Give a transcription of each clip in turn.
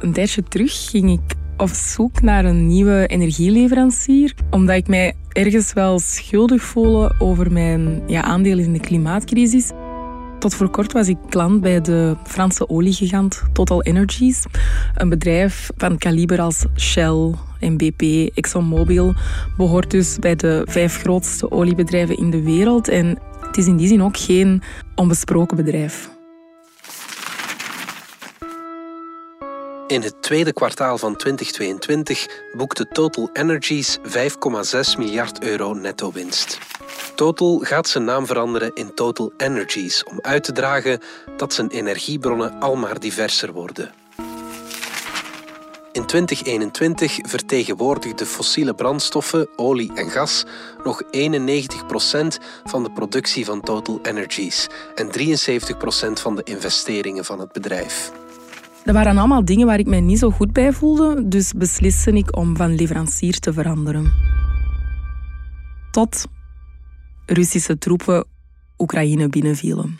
een tijdje terug ging ik op zoek naar een nieuwe energieleverancier, omdat ik mij ergens wel schuldig voelde over mijn ja, aandelen in de klimaatcrisis. Tot voor kort was ik klant bij de Franse oliegigant Total Energies. Een bedrijf van kaliber als Shell BP, ExxonMobil behoort dus bij de vijf grootste oliebedrijven in de wereld. En het is in die zin ook geen onbesproken bedrijf. In het tweede kwartaal van 2022 boekte Total Energies 5,6 miljard euro netto winst. Total gaat zijn naam veranderen in Total Energies om uit te dragen dat zijn energiebronnen almaar diverser worden. In 2021 vertegenwoordigden fossiele brandstoffen, olie en gas nog 91% van de productie van Total Energies en 73% van de investeringen van het bedrijf. Dat waren allemaal dingen waar ik mij niet zo goed bij voelde, dus besliste ik om van leverancier te veranderen. Tot Russische troepen Oekraïne binnenvielen.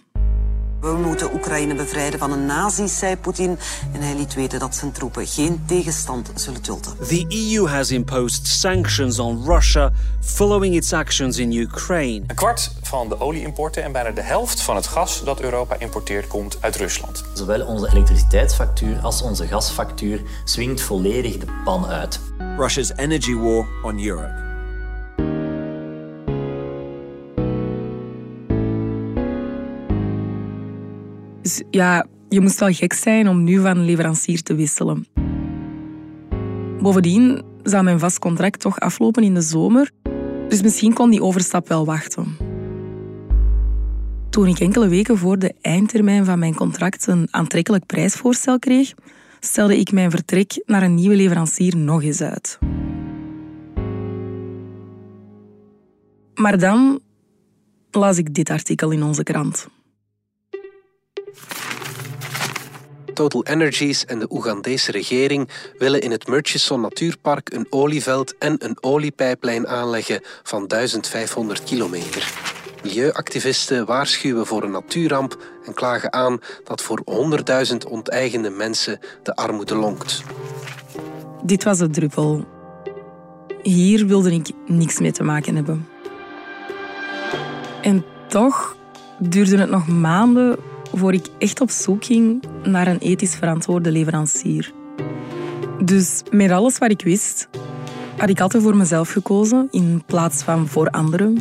We moeten Oekraïne bevrijden van een nazi, zei Poetin. En hij liet weten dat zijn troepen geen tegenstand zullen dulden. The EU has imposed sanctions on Russia following its actions in Ukraine. Een kwart van de olieimporten en bijna de helft van het gas dat Europa importeert komt uit Rusland. Zowel onze elektriciteitsfactuur als onze gasfactuur swingt volledig de pan uit. Russia's energy war on Europe. Dus ja, je moest wel gek zijn om nu van leverancier te wisselen. Bovendien zou mijn vast contract toch aflopen in de zomer, dus misschien kon die overstap wel wachten. Toen ik enkele weken voor de eindtermijn van mijn contract een aantrekkelijk prijsvoorstel kreeg, stelde ik mijn vertrek naar een nieuwe leverancier nog eens uit. Maar dan las ik dit artikel in onze krant. Total Energies en de Oegandese regering willen in het Murchison Natuurpark een olieveld en een oliepijplijn aanleggen van 1500 kilometer. Milieuactivisten waarschuwen voor een natuurramp en klagen aan dat voor 100.000 onteigende mensen de armoede lonkt. Dit was de druppel. Hier wilde ik niks mee te maken hebben. En toch duurde het nog maanden voor ik echt op zoek ging naar een ethisch verantwoorde leverancier. Dus met alles wat ik wist, had ik altijd voor mezelf gekozen in plaats van voor anderen.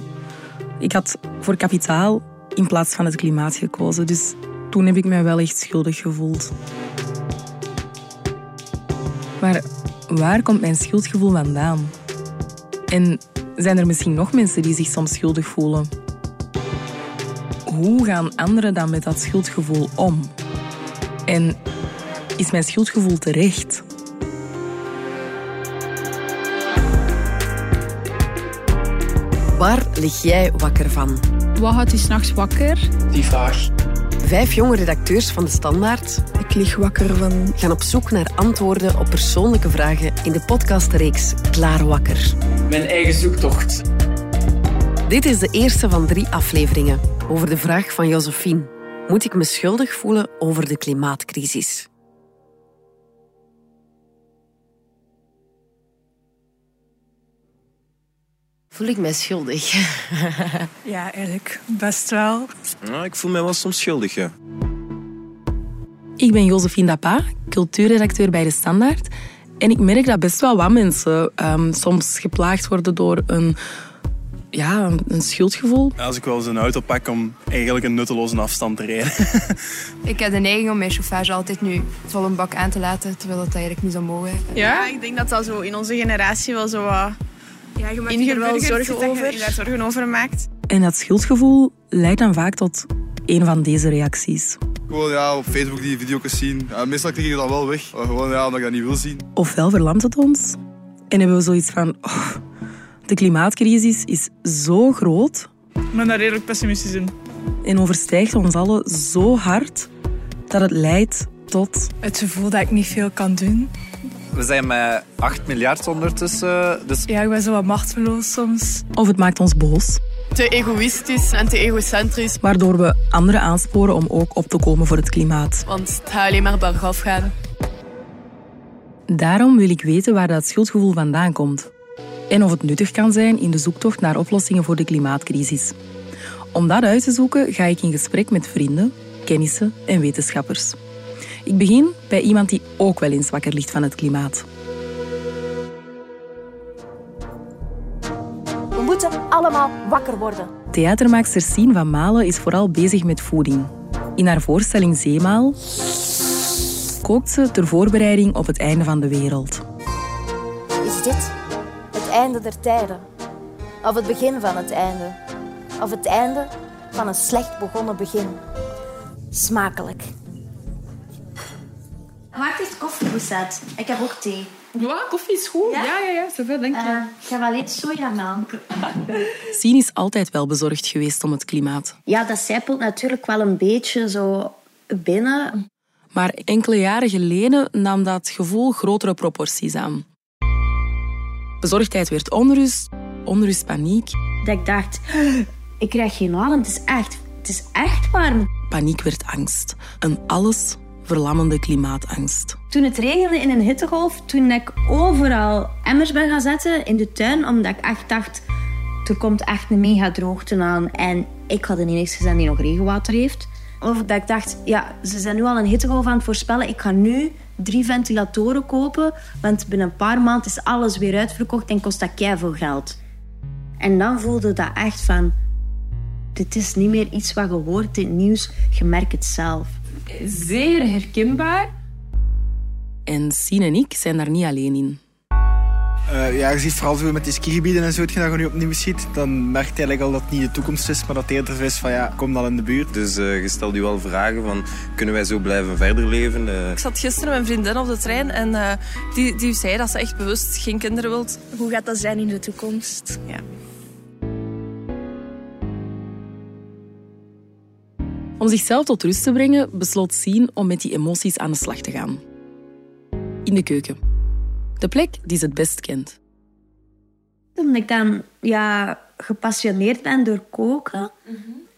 Ik had voor kapitaal in plaats van het klimaat gekozen. Dus toen heb ik mij wel echt schuldig gevoeld. Maar waar komt mijn schuldgevoel vandaan? En zijn er misschien nog mensen die zich soms schuldig voelen? Hoe gaan anderen dan met dat schuldgevoel om? En is mijn schuldgevoel terecht? Waar lig jij wakker van? Wat houdt u s'nachts wakker? Die vraag. Vijf jonge redacteurs van De Standaard Ik lig wakker van... gaan op zoek naar antwoorden op persoonlijke vragen in de podcastreeks Klaar Wakker. Mijn eigen zoektocht. Dit is de eerste van drie afleveringen over de vraag van Josephine. Moet ik me schuldig voelen over de klimaatcrisis? Voel ik mij schuldig? Ja, eigenlijk best wel. Nou, ik voel mij wel soms schuldig, ja. Ik ben Josephine Dapa, cultuurredacteur bij De Standaard. En ik merk dat best wel wat mensen um, soms geplaagd worden door een, ja, een schuldgevoel. Als ik wel eens een auto pak om eigenlijk een nutteloze afstand te rijden. ik heb de neiging om mijn chauffage altijd nu vol een bak aan te laten, terwijl dat eigenlijk niet zou mogen. Ja, ik denk dat dat zo in onze generatie wel zo wat... Ja, je maakt er wel zorgen over. Je daar zorgen over maakt. En dat schuldgevoel leidt dan vaak tot een van deze reacties. Gewoon ja, op Facebook die video's zien. Ja, meestal krijg je dat wel weg. Gewoon ja, omdat ik dat niet wil zien. Ofwel verlamt het ons en hebben we zoiets van... Oh, de klimaatcrisis is zo groot. Ik ben daar redelijk pessimistisch in. En overstijgt ons allen zo hard dat het leidt tot... Het gevoel dat ik niet veel kan doen. We zijn met 8 miljard ondertussen. Dus... Ja, ik ben zo wat machteloos soms. Of het maakt ons boos. Te egoïstisch en te egocentrisch. Waardoor we anderen aansporen om ook op te komen voor het klimaat. Want het gaat alleen maar bergaf gaan. Daarom wil ik weten waar dat schuldgevoel vandaan komt. En of het nuttig kan zijn in de zoektocht naar oplossingen voor de klimaatcrisis. Om dat uit te zoeken ga ik in gesprek met vrienden, kennissen en wetenschappers. Ik begin bij iemand die ook wel eens wakker ligt van het klimaat. We moeten allemaal wakker worden. Theatermaakster Sien van Malen is vooral bezig met voeding. In haar voorstelling Zeemaal kookt ze ter voorbereiding op het einde van de wereld. Is dit het einde der tijden? Of het begin van het einde? Of het einde van een slecht begonnen begin? Smakelijk. Maak echt koffiepoesset. Ik heb ook thee. Ja, koffie is goed. Ja, ja, ja. Zoveel, denk ik. Uh, ik ga wel eens sojamelk. Sien is altijd wel bezorgd geweest om het klimaat. Ja, dat zijpelt natuurlijk wel een beetje zo binnen. Maar enkele jaren geleden nam dat gevoel grotere proporties aan. Bezorgdheid werd onrust, onrust paniek. Dat ik dacht, ik krijg geen adem, het is echt, het is echt warm. Paniek werd angst. Een alles verlammende klimaatangst. Toen het regende in een hittegolf, toen ik overal emmers ben gaan zetten in de tuin, omdat ik echt dacht, er komt echt een mega droogte aan. En ik had de enige zijn die nog regenwater heeft. Of dat ik dacht, ja, ze zijn nu al een hittegolf aan het voorspellen. Ik ga nu drie ventilatoren kopen, want binnen een paar maanden is alles weer uitverkocht en kost dat veel geld. En dan voelde dat echt van, dit is niet meer iets wat je hoort in het nieuws, je merkt het zelf. Zeer herkenbaar. En Sien en ik zijn daar niet alleen in. Uh, ja, je ziet vooral met die skigebieden en zo, dat je nu opnieuw ziet, dan merk je eigenlijk al dat het niet de toekomst is, maar dat het eerder is van ja, kom dan in de buurt. Dus uh, je stelt je wel vragen van, kunnen wij zo blijven verder leven? Uh... Ik zat gisteren met een vriendin op de trein en die, die zei dat ze echt bewust geen kinderen wilt. Hoe gaat dat zijn in de toekomst? Ja. Om zichzelf tot rust te brengen, besloot Sien om met die emoties aan de slag te gaan. In de keuken. De plek die ze het best kent. Omdat ik dan ja, gepassioneerd ben door koken.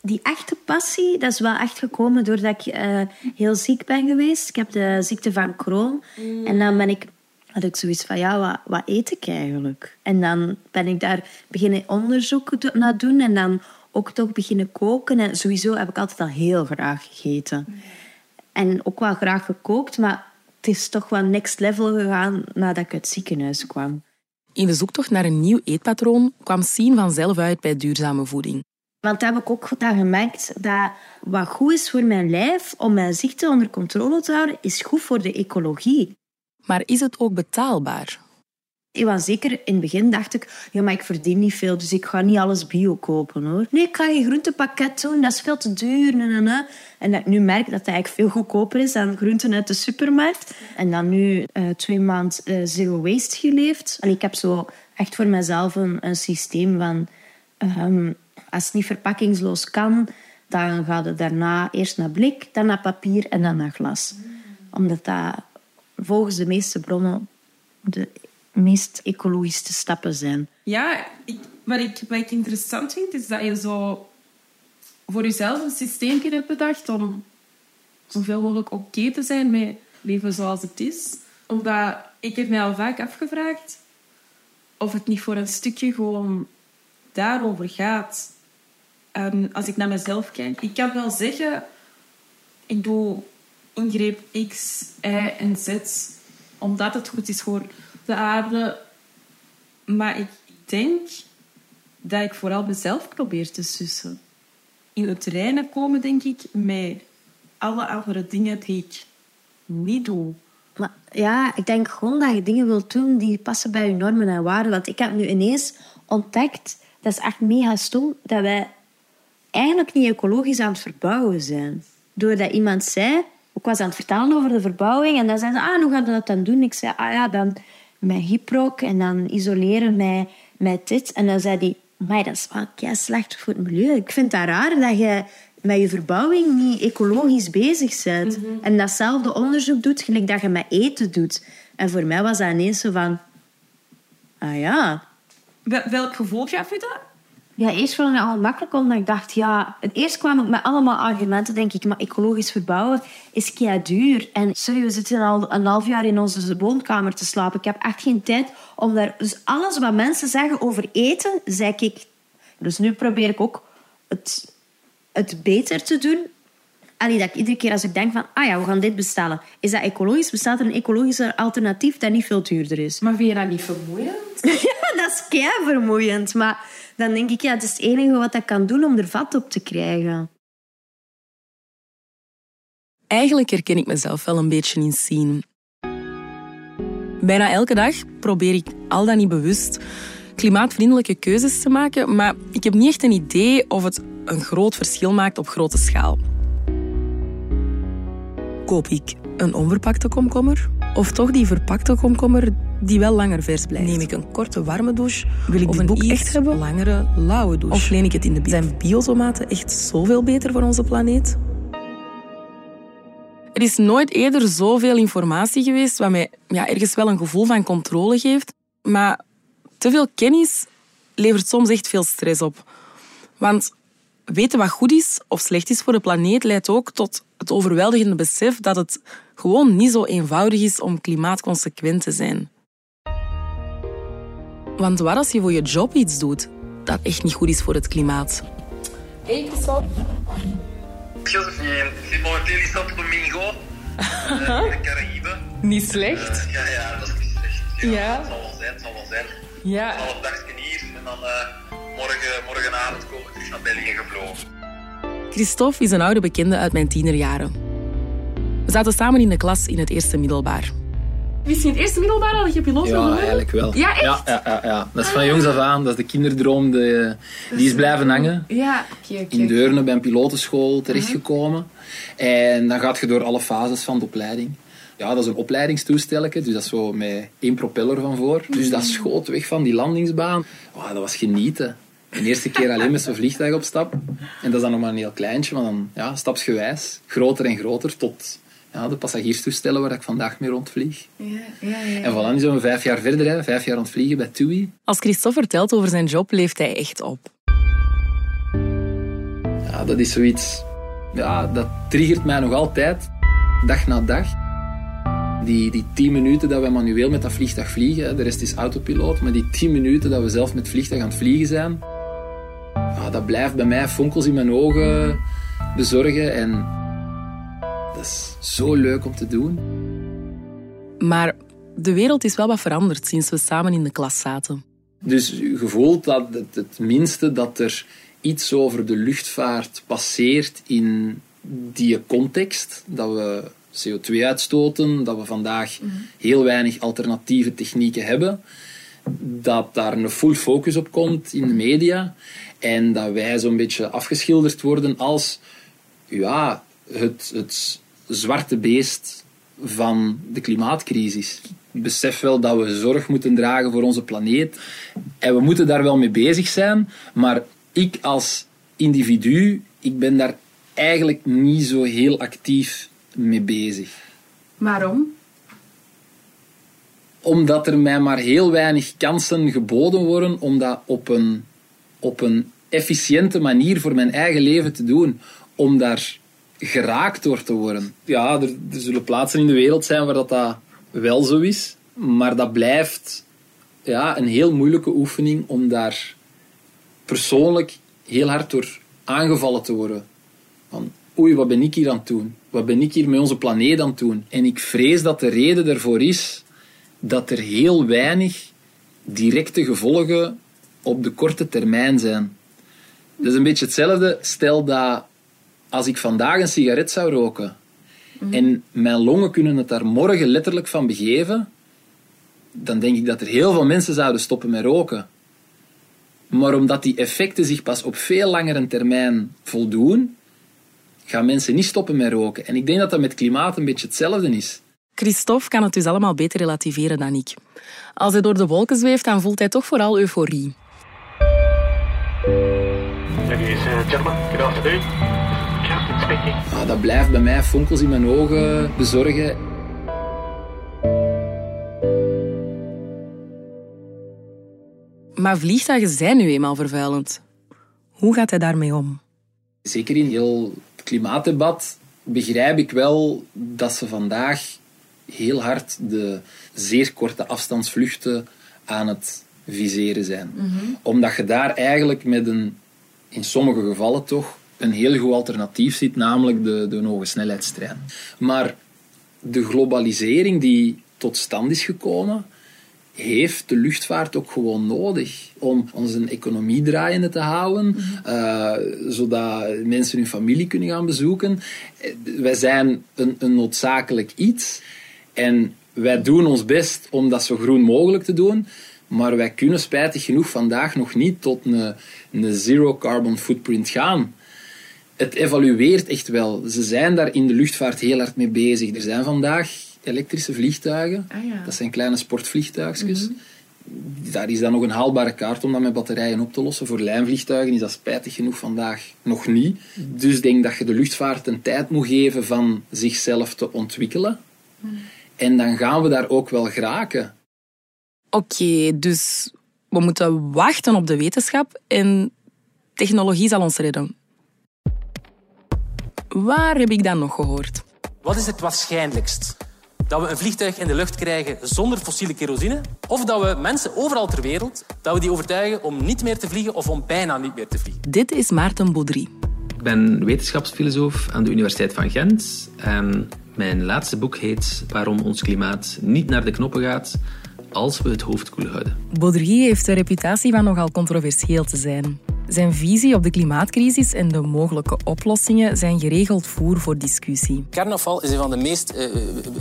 Die echte passie, dat is wel echt gekomen doordat ik uh, heel ziek ben geweest. Ik heb de ziekte van Crohn. En dan ben ik, had ik zoiets van, ja, wat, wat eet ik eigenlijk? En dan ben ik daar beginnen onderzoek naar doen. En dan ook toch beginnen koken. En sowieso heb ik altijd al heel graag gegeten. En ook wel graag gekookt, maar het is toch wel next level gegaan nadat ik uit het ziekenhuis kwam. In de zoektocht naar een nieuw eetpatroon kwam Sien vanzelf uit bij duurzame voeding. Want daar heb ik ook dan gemerkt dat wat goed is voor mijn lijf om mijn ziekte onder controle te houden, is goed voor de ecologie. Maar is het ook betaalbaar? Ja, zeker in het begin dacht ik, ja, maar ik verdien niet veel, dus ik ga niet alles bio kopen hoor. Nee, ik ga geen groentepakket doen, dat is veel te duur. Nee, nee. En dat ik nu merk dat het eigenlijk veel goedkoper is dan groenten uit de supermarkt. En dan nu uh, twee maanden uh, zero waste geleefd. En ik heb zo echt voor mezelf een, een systeem van, um, als het niet verpakkingsloos kan, dan gaat het daarna eerst naar blik, dan naar papier en dan naar glas. Omdat dat volgens de meeste bronnen de meest ecologische stappen zijn. Ja, wat, ik, wat interessant vind, is dat je zo voor jezelf een systeem hebt bedacht om zoveel mogelijk oké te zijn met leven zoals het is. Omdat ik heb mij al vaak afgevraagd of het niet voor een stukje gewoon daarover gaat. Als ik naar mezelf kijk. Ik kan wel zeggen, ik doe ingreep X, Y en Z omdat het goed is voor de aarde. Maar ik denk dat ik vooral mezelf probeer te sussen. In het reinen komen, denk ik, met alle andere dingen die ik niet doe. Maar ja, ik denk gewoon dat je dingen wilt doen die passen bij je normen en waarden. Want ik heb nu ineens ontdekt, dat is echt mega stom, dat wij eigenlijk niet ecologisch aan het verbouwen zijn. Doordat iemand zei, ik was aan het vertellen over de verbouwing, en dan zei ze, ah, hoe gaan we dat dan doen? Ik zei, ah ja, dan met hyproc en dan isoleren met, met dit. En dan zei hij, maar dat is wel kei slecht voor het milieu. Ik vind het raar dat je met je verbouwing niet ecologisch bezig bent. Mhm. En datzelfde onderzoek doet, gelijk dat je met eten doet. En voor mij was dat ineens zo van... Ah ja. welk gevoel gaf je dat? Ja, eerst vond ik het al makkelijk, omdat ik dacht, ja... Het eerst kwam ik met allemaal argumenten, denk ik, maar ecologisch verbouwen is kei duur. En sorry, we zitten al een half jaar in onze woonkamer te slapen. Ik heb echt geen tijd om daar... Dus alles wat mensen zeggen over eten, zeg ik... Dus nu probeer ik ook het, het beter te doen. Allee, dat ik iedere keer als ik denk van, ah ja, we gaan dit bestellen. Is dat ecologisch? Bestaat er een ecologischer alternatief dat niet veel duurder is? Maar vind je dat niet vermoeiend? ja, dat is kei vermoeiend. Maar dan denk ik, ja, het is het enige wat ik kan doen om er vat op te krijgen. Eigenlijk herken ik mezelf wel een beetje in zien. Bijna elke dag probeer ik al dan niet bewust klimaatvriendelijke keuzes te maken, maar ik heb niet echt een idee of het een groot verschil maakt op grote schaal. Koop ik een onverpakte komkommer of toch die verpakte komkommer die wel langer vers blijft? Neem ik een korte warme douche Wil ik of een boek echt hebben? langere lauwe douche? Of leen ik het in de bio? Zijn biotomaten echt zoveel beter voor onze planeet? Er is nooit eerder zoveel informatie geweest wat mij ja, ergens wel een gevoel van controle geeft. Maar te veel kennis levert soms echt veel stress op. Want weten wat goed is of slecht is voor de planeet leidt ook tot het overweldigende besef dat het gewoon niet zo eenvoudig is om klimaatconsequent te zijn. Want wat als je voor je job iets doet dat echt niet goed is voor het klimaat? Hey, Christophe. Josephine, zit momenteel in Santo Domingo, uh, in de Caraïben. Niet slecht. Uh, ja, ja, dat is niet slecht. Ja. Het zal wel zijn, het zal wel zijn. Ja. Een half dagje hier en dan uh, morgen, morgenavond komen we terug naar België gevlogen. Christophe is een oude bekende uit mijn tienerjaren. We zaten samen in de klas in het eerste middelbaar. Wist je in het eerste middelbaar al dat je piloot wil Ja, worden? eigenlijk wel. Ja, echt? Ja, ja, ja, ja. Dat is van jongs af aan. Dat is de kinderdroom. De, die is blijven hangen. Ja, oké. In Deurne bij een pilotenschool terechtgekomen. En dan gaat je door alle fases van de opleiding. Ja, dat is een opleidingstoestelletje, dus dat is zo met één propeller van voor. Dus dat schoot weg van die landingsbaan. Oh, dat was genieten. De eerste keer alleen met zo'n vliegtuig op stap. En dat is dan nog maar een heel kleintje, maar dan ja, stapsgewijs. Groter en groter tot ja, de passagierstoestellen waar ik vandaag mee rondvlieg. Ja, ja, ja. En voilà, nu zijn we vijf jaar verder, hè. vijf jaar ontvliegen bij TUI. Als Christophe vertelt over zijn job, leeft hij echt op. Ja, dat is zoiets... Ja, dat triggert mij nog altijd, dag na dag. Die, die tien minuten dat we manueel met dat vliegtuig vliegen, hè, de rest is autopiloot, maar die tien minuten dat we zelf met het vliegtuig aan het vliegen zijn, ja, dat blijft bij mij fonkels in mijn ogen bezorgen. En dat is zo leuk om te doen. Maar de wereld is wel wat veranderd sinds we samen in de klas zaten. Dus je voelt dat het, het minste dat er iets over de luchtvaart passeert in die context. Dat we CO2 uitstoten, dat we vandaag heel weinig alternatieve technieken hebben. Dat daar een full focus op komt in de media. En dat wij zo'n beetje afgeschilderd worden als ja, het, het zwarte beest van de klimaatcrisis. Ik besef wel dat we zorg moeten dragen voor onze planeet. En we moeten daar wel mee bezig zijn. Maar ik als individu, ik ben daar eigenlijk niet zo heel actief mee bezig. Waarom? Omdat er mij maar heel weinig kansen geboden worden om dat op een, op een efficiënte manier voor mijn eigen leven te doen. Om daar geraakt door te worden. Ja, er, zullen plaatsen in de wereld zijn waar dat, dat wel zo is. Maar dat blijft ja, een heel moeilijke oefening om daar persoonlijk heel hard door aangevallen te worden. Van, oei, wat ben ik hier aan het doen? Wat ben ik hier met onze planeet aan het doen? En ik vrees dat de reden daarvoor is dat er heel weinig directe gevolgen op de korte termijn zijn. Dat is een beetje hetzelfde. Stel dat als ik vandaag een sigaret zou roken en mijn longen kunnen het daar morgen letterlijk van begeven, dan denk ik dat er heel veel mensen zouden stoppen met roken. Maar omdat die effecten zich pas op veel langere termijn voldoen, gaan mensen niet stoppen met roken. En ik denk dat dat met klimaat een beetje hetzelfde is. Christophe kan het dus allemaal beter relativeren dan ik. Als hij door de wolken zweeft, dan voelt hij toch vooral euforie. Ladies and gentlemen, good afternoon. Captain speaking. Ah, dat blijft bij mij fonkels in mijn ogen bezorgen. Maar vliegtuigen zijn nu eenmaal vervuilend. Hoe gaat hij daarmee om? Zeker in heel het klimaatdebat begrijp ik wel dat ze vandaag heel hard de zeer korte afstandsvluchten aan het viseren zijn. Omdat je daar eigenlijk met een, in sommige gevallen toch, een heel goed alternatief ziet, namelijk de, de hoge snelheidstrein. Maar de globalisering die tot stand is gekomen, heeft de luchtvaart ook gewoon nodig om onze economie draaiende te houden, eh, zodat mensen hun familie kunnen gaan bezoeken. Eh, Wij zijn een, een noodzakelijk iets en wij doen ons best om dat zo groen mogelijk te doen, maar wij kunnen spijtig genoeg vandaag nog niet tot een, een zero carbon footprint gaan. Het evalueert echt wel. Ze zijn daar in de luchtvaart heel hard mee bezig. Er zijn vandaag elektrische vliegtuigen. Ah, ja. Dat zijn kleine sportvliegtuigjes. Mhm. Daar is dan nog een haalbare kaart om dat met batterijen op te lossen. Voor lijnvliegtuigen is dat spijtig genoeg vandaag nog niet. Dus ik denk dat je de luchtvaart een tijd moet geven van zichzelf te ontwikkelen. En dan gaan we daar ook wel geraken. Oké, dus we moeten wachten op de wetenschap en technologie zal ons redden. Waar heb ik dan nog gehoord? Wat is het waarschijnlijkst? Dat we een vliegtuig in de lucht krijgen zonder fossiele kerosine? Of dat we mensen overal ter wereld dat we die overtuigen om niet meer te vliegen of om bijna niet meer te vliegen? Dit is Maarten Baudry. Ik ben wetenschapsfilosoof aan de Universiteit van Gent. En mijn laatste boek heet Waarom ons klimaat niet naar de knoppen gaat als we het hoofd koel houden. Baudry heeft de reputatie van nogal controversieel te zijn. Zijn visie op de klimaatcrisis en de mogelijke oplossingen zijn geregeld voer voor discussie. Kernafval is een van de meest eh,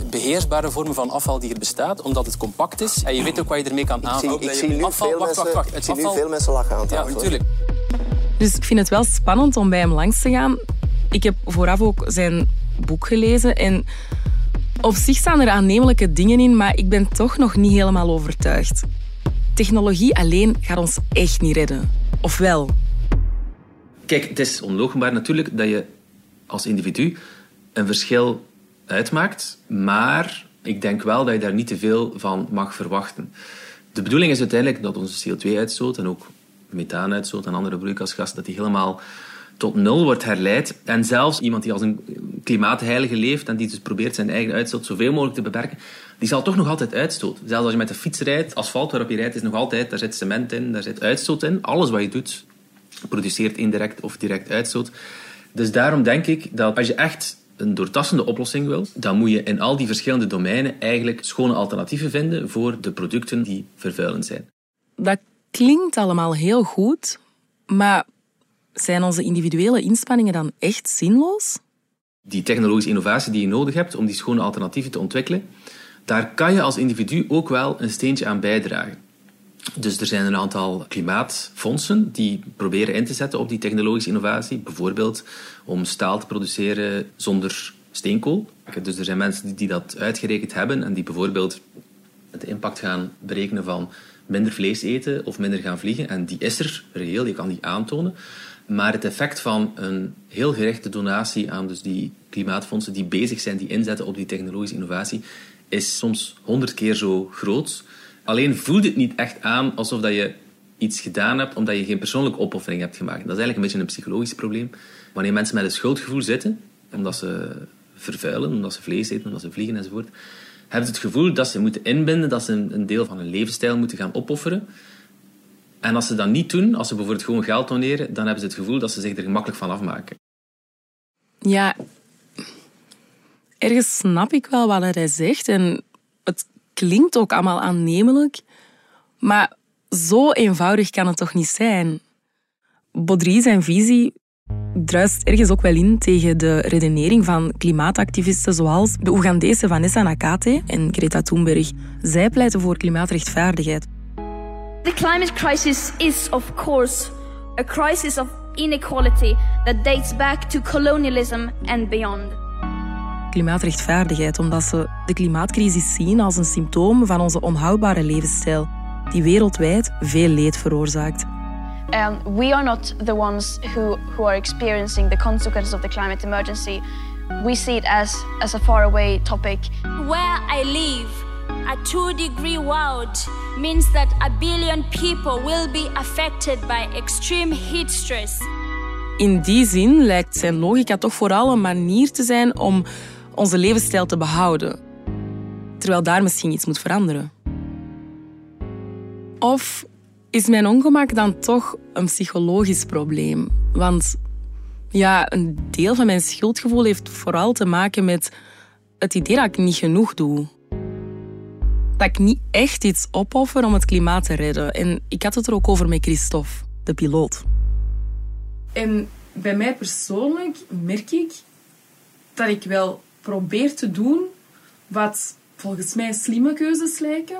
beheersbare vormen van afval die er bestaat, omdat het compact is en je weet ook wat je ermee kan aanvangen. ik zie nu afval, veel wacht, wacht, mensen- wacht. ik Het zie nu afval- veel mensen lachen aan Ja, natuurlijk. Dus ik vind het wel spannend om bij hem langs te gaan. Ik heb vooraf ook zijn boek gelezen en op zich staan er aannemelijke dingen in, maar ik ben toch nog niet helemaal overtuigd. Technologie alleen gaat ons echt niet redden. Of wel? Kijk, het is onloochenbaar natuurlijk dat je als individu een verschil uitmaakt, maar ik denk wel dat je daar niet te veel van mag verwachten. De bedoeling is uiteindelijk dat onze CO2-uitstoot en ook methaanuitstoot en andere broeikasgassen, dat die helemaal tot nul wordt herleid. En zelfs iemand die als een klimaatheilige leeft en die dus probeert zijn eigen uitstoot zoveel mogelijk te beperken, die zal toch nog altijd uitstoten. Zelfs als je met de fiets rijdt, asfalt waarop je rijdt, is nog altijd, daar zit cement in, daar zit uitstoot in. Alles wat je doet, produceert indirect of direct uitstoot. Dus daarom denk ik dat als je echt een doortassende oplossing wil, dan moet je in al die verschillende domeinen eigenlijk schone alternatieven vinden voor de producten die vervuilend zijn. Dat klinkt allemaal heel goed, maar zijn onze individuele inspanningen dan echt zinloos? Die technologische innovatie die je nodig hebt om die schone alternatieven te ontwikkelen, daar kan je als individu ook wel een steentje aan bijdragen. Dus er zijn een aantal klimaatfondsen die proberen in te zetten op die technologische innovatie. Bijvoorbeeld om staal te produceren zonder steenkool. Dus er zijn mensen die- dat uitgerekend hebben en die bijvoorbeeld de impact gaan berekenen van minder vlees eten of minder gaan vliegen. En die is er reëel, je kan die aantonen. Maar het effect van een heel gerichte donatie aan dus die klimaatfondsen die bezig zijn, die inzetten op die technologische innovatie, is soms honderd keer zo groot. Alleen voelt het niet echt aan alsof dat je iets gedaan hebt omdat je geen persoonlijke opoffering hebt gemaakt. Dat is eigenlijk een beetje een psychologisch probleem. Wanneer mensen met een schuldgevoel zitten, omdat ze vervuilen, omdat ze vlees eten, omdat ze vliegen enzovoort, hebben ze het gevoel dat ze moeten inbinden, dat ze een, een deel van hun levensstijl moeten gaan opofferen. En als ze dat niet doen, als ze bijvoorbeeld gewoon geld doneren, dan hebben ze het gevoel dat ze zich er gemakkelijk van afmaken. Ja, ergens snap ik wel wat hij zegt en het klinkt ook allemaal aannemelijk, maar zo eenvoudig kan het toch niet zijn? Baudry, zijn visie, druist ergens ook wel in tegen de redenering van klimaatactivisten zoals de Oegandese Vanessa Nakate en Greta Thunberg. Zij pleiten voor klimaatrechtvaardigheid. The climate crisis is, of course, a crisis of inequality that dates back to colonialism and beyond. Klimaatrechtvaardigheid omdat ze de klimaatcrisis zien als een symptoom van onze onhoudbare levensstijl, die wereldwijd veel leed veroorzaakt. Um, we are not the ones who, who are experiencing the consequences of the climate emergency. We see it as, as a faraway topic. Where I live, A two degree world means that a billion people will be affected by extreme heat stress. In die zin lijkt zijn logica toch vooral een manier te zijn om onze levensstijl te behouden. Terwijl daar misschien iets moet veranderen. Of is mijn ongemak dan toch een psychologisch probleem? Want ja, een deel van mijn schuldgevoel heeft vooral te maken met het idee dat ik niet genoeg doe. Dat ik niet echt iets opoffer om het klimaat te redden. En ik had het er ook over met Christophe, de piloot. En bij mij persoonlijk merk ik dat ik wel probeer te doen wat volgens mij slimme keuzes lijken.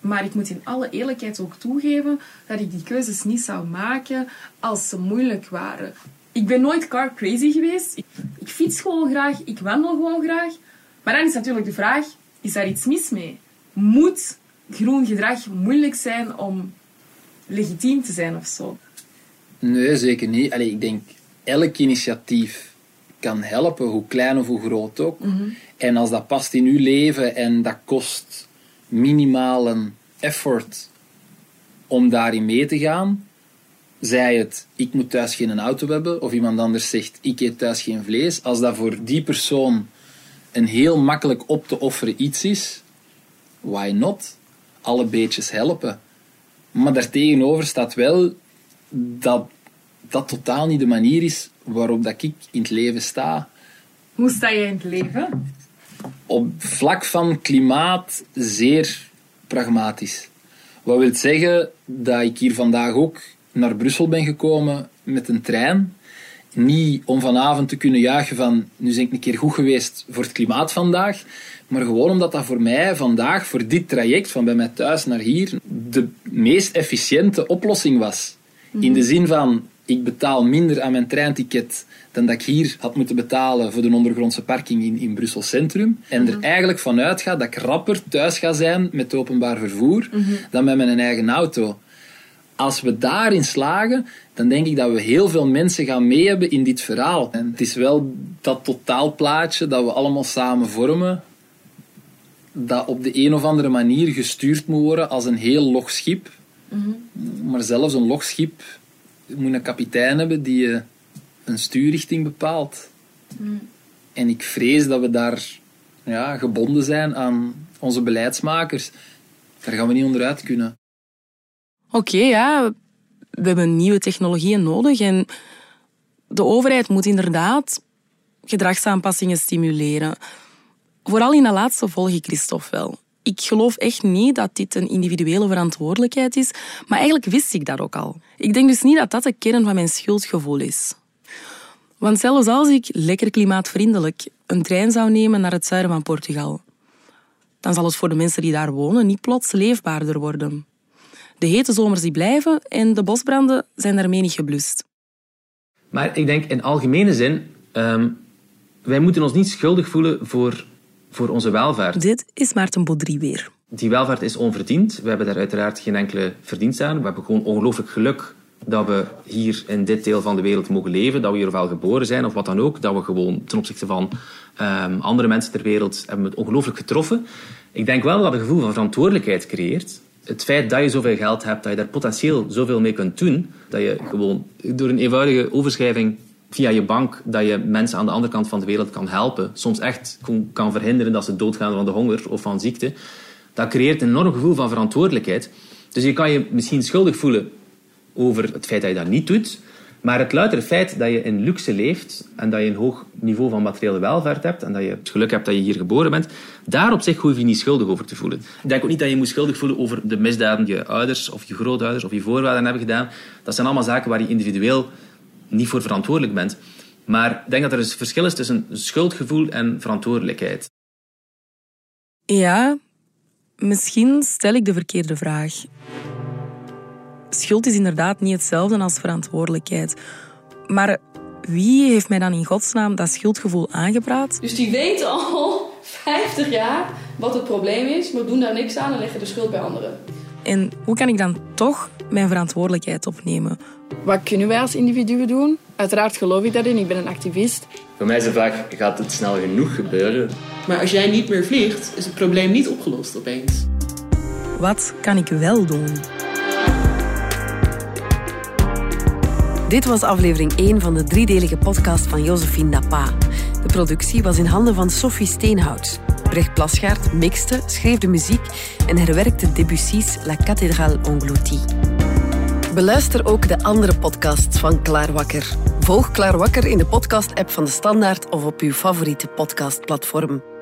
Maar ik moet in alle eerlijkheid ook toegeven dat ik die keuzes niet zou maken als ze moeilijk waren. Ik ben nooit car crazy geweest. Ik, ik fiets gewoon graag, ik wandel gewoon graag. Maar dan is natuurlijk de vraag, is daar iets mis mee? Moet groen gedrag moeilijk zijn om legitiem te zijn of zo? Nee, zeker niet. Allee, ik denk, elk initiatief kan helpen, hoe klein of hoe groot ook. En als dat past in uw leven en dat kost minimaal een effort om daarin mee te gaan, zij het, ik moet thuis geen auto hebben, of iemand anders zegt, ik eet thuis geen vlees, als dat voor die persoon een heel makkelijk op te offeren iets is, why not? Alle beetjes helpen. Maar daartegenover staat wel dat dat totaal niet de manier is waarop dat ik in het leven sta. Hoe sta je in het leven? Op vlak van klimaat zeer pragmatisch. Wat wil zeggen dat ik hier vandaag ook naar Brussel ben gekomen met een trein. Niet om vanavond te kunnen juichen van nu ben ik een keer goed geweest voor het klimaat vandaag. Maar gewoon omdat dat voor mij vandaag, voor dit traject van bij mij thuis naar hier, de meest efficiënte oplossing was. In de zin van, ik betaal minder aan mijn treinticket dan dat ik hier had moeten betalen voor de ondergrondse parking in, in Brussel Centrum. En er eigenlijk vanuit ga dat ik rapper thuis ga zijn met het openbaar vervoer dan met mijn eigen auto. Als we daarin slagen, dan denk ik dat we heel veel mensen gaan mee hebben in dit verhaal. En het is wel dat totaalplaatje dat we allemaal samen vormen, dat op de een of andere manier gestuurd moet worden als een heel log schip. Maar zelfs een log schip moet een kapitein hebben die eh, een stuurrichting bepaalt. En ik vrees dat we daar ja, gebonden zijn aan onze beleidsmakers. Daar gaan we niet onderuit kunnen. Oké, ja, we hebben nieuwe technologieën nodig en de overheid moet inderdaad gedragsaanpassingen stimuleren. Vooral in dat laatste volg ik Christophe wel. Ik geloof echt niet dat dit een individuele verantwoordelijkheid is, maar eigenlijk wist ik dat ook al. Ik denk dus niet dat dat de kern van mijn schuldgevoel is. Want zelfs als ik lekker klimaatvriendelijk een trein zou nemen naar het zuiden van Portugal, dan zal het voor de mensen die daar wonen niet plots leefbaarder worden. De hete zomers die blijven en de bosbranden zijn daarmee niet geblust. Maar ik denk in algemene zin, ehm, wij moeten ons niet schuldig voelen voor, voor onze welvaart. Dit is Maarten Baudry weer. Die welvaart is onverdiend. We hebben daar uiteraard geen enkele verdienst aan. We hebben gewoon ongelooflijk geluk dat we hier in dit deel van de wereld mogen leven, dat we hier wel geboren zijn of wat dan ook, dat we gewoon ten opzichte van ehm, andere mensen ter wereld hebben we het ongelooflijk getroffen. Ik denk wel dat het een gevoel van verantwoordelijkheid creëert. Het feit dat je zoveel geld hebt, dat je daar potentieel zoveel mee kunt doen, dat je gewoon door een eenvoudige overschrijving via je bank, dat je mensen aan de andere kant van de wereld kan helpen, soms echt kan verhinderen dat ze doodgaan van de honger of van ziekte, dat creëert een enorm gevoel van verantwoordelijkheid. Dus je kan je misschien schuldig voelen over het feit dat je dat niet doet. Maar het loutere feit dat je in luxe leeft en dat je een hoog niveau van materiële welvaart hebt en dat je het geluk hebt dat je hier geboren bent, daar op zich hoef je niet schuldig over te voelen. Ik denk ook niet dat je moet schuldig voelen over de misdaden die je ouders of je grootouders of je voorvaderen hebben gedaan. Dat zijn allemaal zaken waar je individueel niet voor verantwoordelijk bent. Maar ik denk dat er een verschil is tussen schuldgevoel en verantwoordelijkheid. Ja, misschien stel ik de verkeerde vraag. Schuld is inderdaad niet hetzelfde als verantwoordelijkheid. Maar wie heeft mij dan in godsnaam dat schuldgevoel aangepraat? Dus die weten al 50 jaar wat het probleem is, maar doen daar niks aan en leggen de schuld bij anderen. En hoe kan ik dan toch mijn verantwoordelijkheid opnemen? Wat kunnen wij als individuen doen? Uiteraard geloof ik daarin, ik ben een activist. Voor mij is de vraag, gaat het snel genoeg gebeuren? Maar als jij niet meer vliegt, is het probleem niet opgelost opeens. Wat kan ik wel doen? Dit was aflevering 1 van de driedelige podcast van Josephine Napa. De productie was in handen van Sophie Steenhout. Brecht Plasgaard mixte, schreef de muziek en herwerkte Debussy's La Cathédrale Engloutie. Beluister ook de andere podcasts van Klaar Wakker. Volg Klaar Wakker in de podcast-app van de Standaard of op uw favoriete podcastplatform.